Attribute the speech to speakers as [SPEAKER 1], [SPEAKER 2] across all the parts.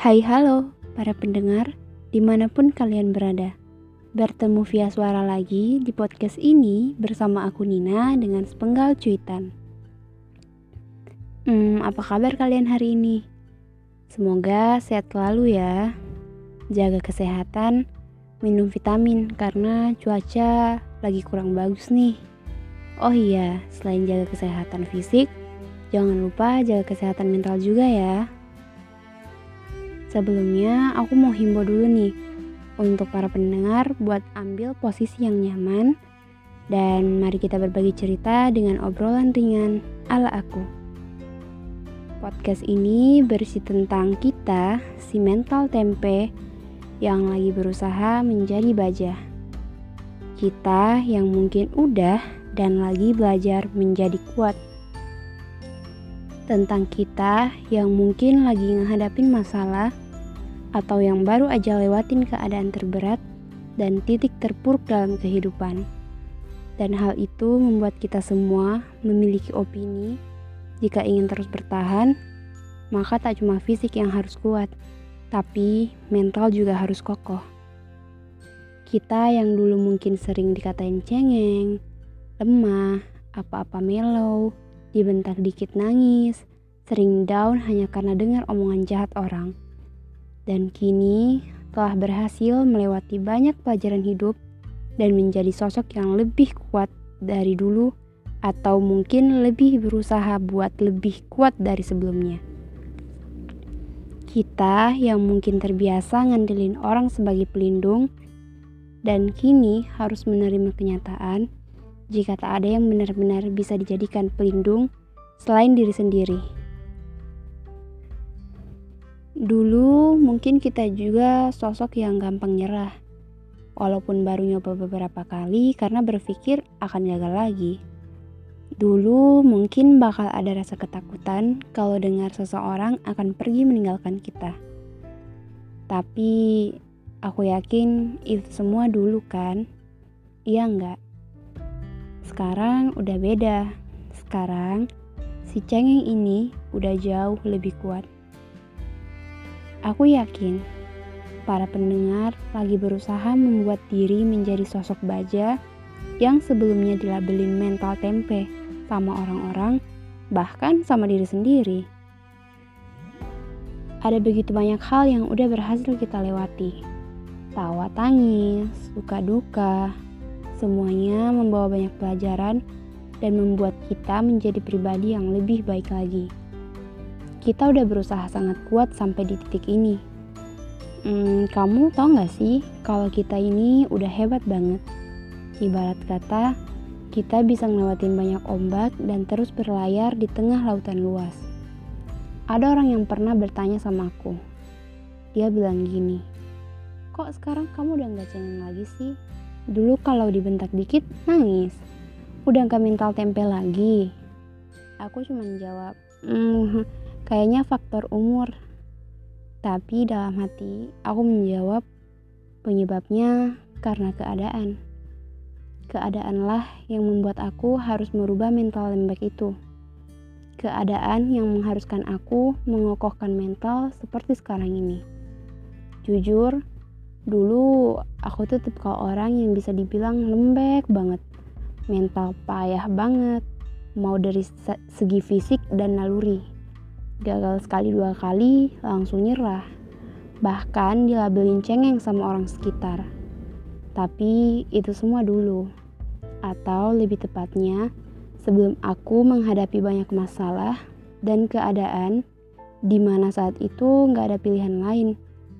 [SPEAKER 1] Hai halo para pendengar di mana pun kalian berada. Bertemu via suara lagi di podcast ini bersama aku Nina dengan sepenggal cuitan. Hmm, apa kabar kalian hari ini? Semoga sehat selalu ya. Jaga kesehatan, minum vitamin karena cuaca lagi kurang bagus nih. Oh iya, selain jaga kesehatan fisik, jangan lupa jaga kesehatan mental juga ya Sebelumnya, aku mau himbau dulu nih untuk para pendengar buat ambil posisi yang nyaman dan mari kita berbagi cerita dengan obrolan ringan ala aku. Podcast ini berisi tentang kita, si mental tempe yang lagi berusaha menjadi baja. Kita yang mungkin udah dan lagi belajar menjadi kuat tentang kita yang mungkin lagi menghadapin masalah atau yang baru aja lewatin keadaan terberat dan titik terpuruk dalam kehidupan. Dan hal itu membuat kita semua memiliki opini jika ingin terus bertahan, maka tak cuma fisik yang harus kuat, tapi mental juga harus kokoh. Kita yang dulu mungkin sering dikatain cengeng, lemah, apa-apa mellow, dibentak dikit nangis, sering down hanya karena dengar omongan jahat orang. Dan kini telah berhasil melewati banyak pelajaran hidup dan menjadi sosok yang lebih kuat dari dulu atau mungkin lebih berusaha buat lebih kuat dari sebelumnya. Kita yang mungkin terbiasa ngandelin orang sebagai pelindung dan kini harus menerima kenyataan jika tak ada yang benar-benar bisa dijadikan pelindung selain diri sendiri. Dulu mungkin kita juga sosok yang gampang nyerah. Walaupun baru nyoba beberapa kali karena berpikir akan gagal lagi. Dulu mungkin bakal ada rasa ketakutan kalau dengar seseorang akan pergi meninggalkan kita. Tapi aku yakin itu semua dulu kan? Iya enggak? Sekarang udah beda. Sekarang si cengeng ini udah jauh lebih kuat. Aku yakin para pendengar lagi berusaha membuat diri menjadi sosok baja yang sebelumnya dilabelin mental tempe sama orang-orang, bahkan sama diri sendiri. Ada begitu banyak hal yang udah berhasil kita lewati. Tawa tangis, suka duka, semuanya membawa banyak pelajaran dan membuat kita menjadi pribadi yang lebih baik lagi. Kita udah berusaha sangat kuat sampai di titik ini. Hmm, kamu tau gak sih kalau kita ini udah hebat banget? Ibarat kata, kita bisa ngelewatin banyak ombak dan terus berlayar di tengah lautan luas. Ada orang yang pernah bertanya sama aku. Dia bilang gini, kok sekarang kamu udah gak cengeng lagi sih? Dulu kalau dibentak dikit, nangis. Udah gak mental tempe lagi. Aku cuma jawab mm, kayaknya faktor umur. Tapi dalam hati aku menjawab penyebabnya karena keadaan. Keadaanlah yang membuat aku harus merubah mental lembek itu. Keadaan yang mengharuskan aku mengokohkan mental seperti sekarang ini. Jujur dulu aku tuh tipe orang yang bisa dibilang lembek banget mental payah banget, mau dari segi fisik dan naluri. Gagal sekali dua kali, langsung nyerah. Bahkan dilabelin cengeng sama orang sekitar. Tapi itu semua dulu. Atau lebih tepatnya, sebelum aku menghadapi banyak masalah dan keadaan di mana saat itu nggak ada pilihan lain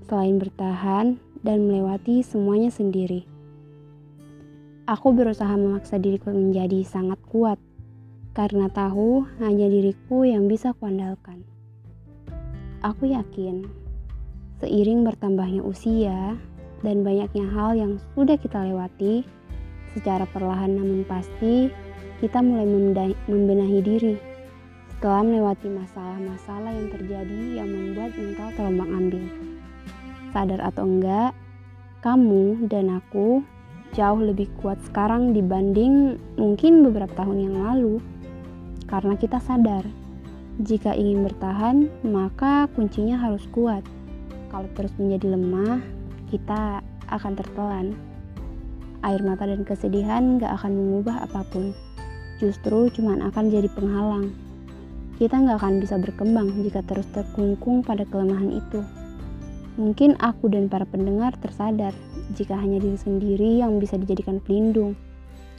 [SPEAKER 1] selain bertahan dan melewati semuanya sendiri. Aku berusaha memaksa diriku menjadi sangat kuat, karena tahu hanya diriku yang bisa kuandalkan. Aku yakin, seiring bertambahnya usia dan banyaknya hal yang sudah kita lewati, secara perlahan namun pasti kita mulai membenahi diri setelah melewati masalah-masalah yang terjadi yang membuat mental terombang ambing. Sadar atau enggak, kamu dan aku jauh lebih kuat sekarang dibanding mungkin beberapa tahun yang lalu. Karena kita sadar, jika ingin bertahan, maka kuncinya harus kuat. Kalau terus menjadi lemah, kita akan tertelan. Air mata dan kesedihan gak akan mengubah apa pun. Justru cuman akan jadi penghalang. Kita gak akan bisa berkembang jika terus terkungkung pada kelemahan itu. Mungkin aku dan para pendengar tersadar jika hanya diri sendiri yang bisa dijadikan pelindung.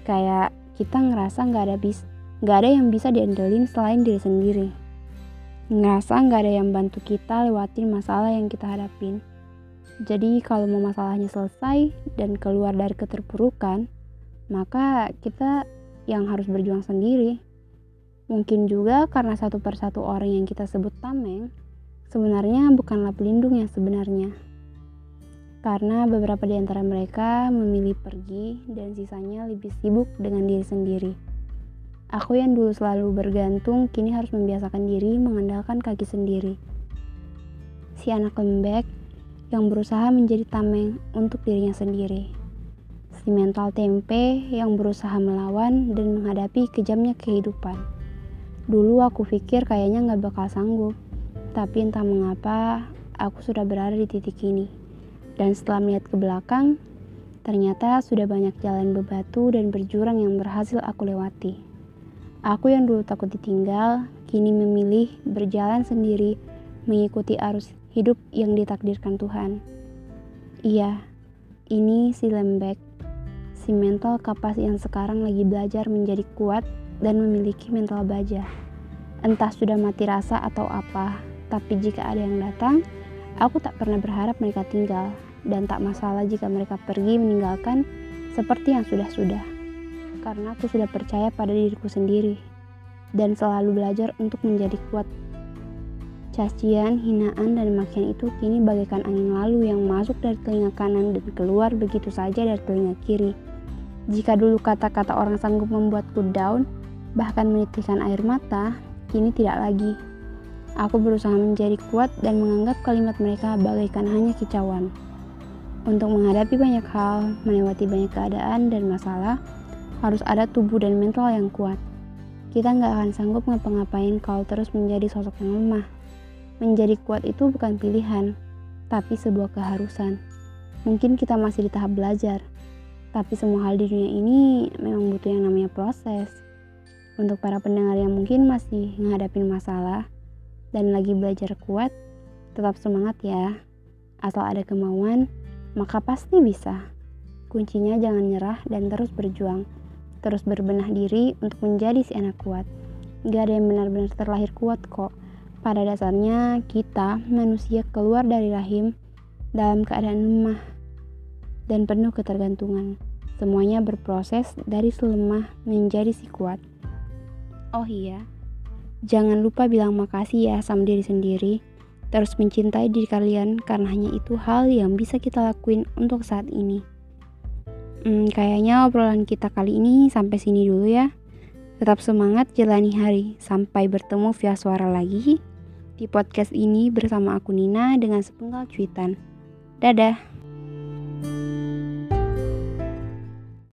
[SPEAKER 1] Kayak kita ngerasa nggak ada bis, nggak ada yang bisa diandelin selain diri sendiri. Ngerasa nggak ada yang bantu kita lewatin masalah yang kita hadapin. Jadi kalau mau masalahnya selesai dan keluar dari keterpurukan, maka kita yang harus berjuang sendiri. Mungkin juga karena satu persatu orang yang kita sebut tameng, sebenarnya bukanlah pelindung yang sebenarnya. Karena beberapa di antara mereka memilih pergi dan sisanya lebih sibuk dengan diri sendiri. Aku yang dulu selalu bergantung kini harus membiasakan diri mengandalkan kaki sendiri. Si anak lembek yang berusaha menjadi tameng untuk dirinya sendiri. Si mental tempe yang berusaha melawan dan menghadapi kejamnya kehidupan. Dulu aku pikir kayaknya gak bakal sanggup, tapi entah mengapa, aku sudah berada di titik ini. Dan setelah melihat ke belakang, ternyata sudah banyak jalan bebatu dan berjurang yang berhasil aku lewati. Aku yang dulu takut ditinggal, kini memilih berjalan sendiri mengikuti arus hidup yang ditakdirkan Tuhan. Iya, ini si lembek, si mental kapas yang sekarang lagi belajar menjadi kuat dan memiliki mental baja. Entah sudah mati rasa atau apa, tapi jika ada yang datang, aku tak pernah berharap mereka tinggal, dan tak masalah jika mereka pergi meninggalkan seperti yang sudah-sudah. Karena aku sudah percaya pada diriku sendiri, dan selalu belajar untuk menjadi kuat. Cacian, hinaan, dan makian itu kini bagaikan angin lalu yang masuk dari telinga kanan dan keluar begitu saja dari telinga kiri. Jika dulu kata-kata orang sanggup membuatku down, bahkan menitikkan air mata, kini tidak lagi. Aku berusaha menjadi kuat dan menganggap kalimat mereka bagaikan hanya kicauan. Untuk menghadapi banyak hal, melewati banyak keadaan dan masalah, harus ada tubuh dan mental yang kuat. Kita nggak akan sanggup ngapa-ngapain kalau terus menjadi sosok yang lemah. Menjadi kuat itu bukan pilihan, tapi sebuah keharusan. Mungkin kita masih di tahap belajar, tapi semua hal di dunia ini memang butuh yang namanya proses. Untuk para pendengar yang mungkin masih menghadapi masalah, dan lagi belajar kuat, tetap semangat ya. Asal ada kemauan, maka pasti bisa. Kuncinya jangan nyerah dan terus berjuang. Terus berbenah diri untuk menjadi si anak kuat. Gak ada yang benar-benar terlahir kuat kok. Pada dasarnya kita manusia keluar dari rahim dalam keadaan lemah dan penuh ketergantungan. Semuanya berproses dari selemah menjadi si kuat. Oh iya, Jangan lupa bilang makasih ya sama diri sendiri. Terus mencintai diri kalian karena hanya itu hal yang bisa kita lakuin untuk saat ini. Hmm, kayaknya obrolan kita kali ini sampai sini dulu ya. Tetap semangat jalani hari. Sampai bertemu via suara lagi di podcast ini bersama aku Nina dengan sepenggal cuitan. Dadah.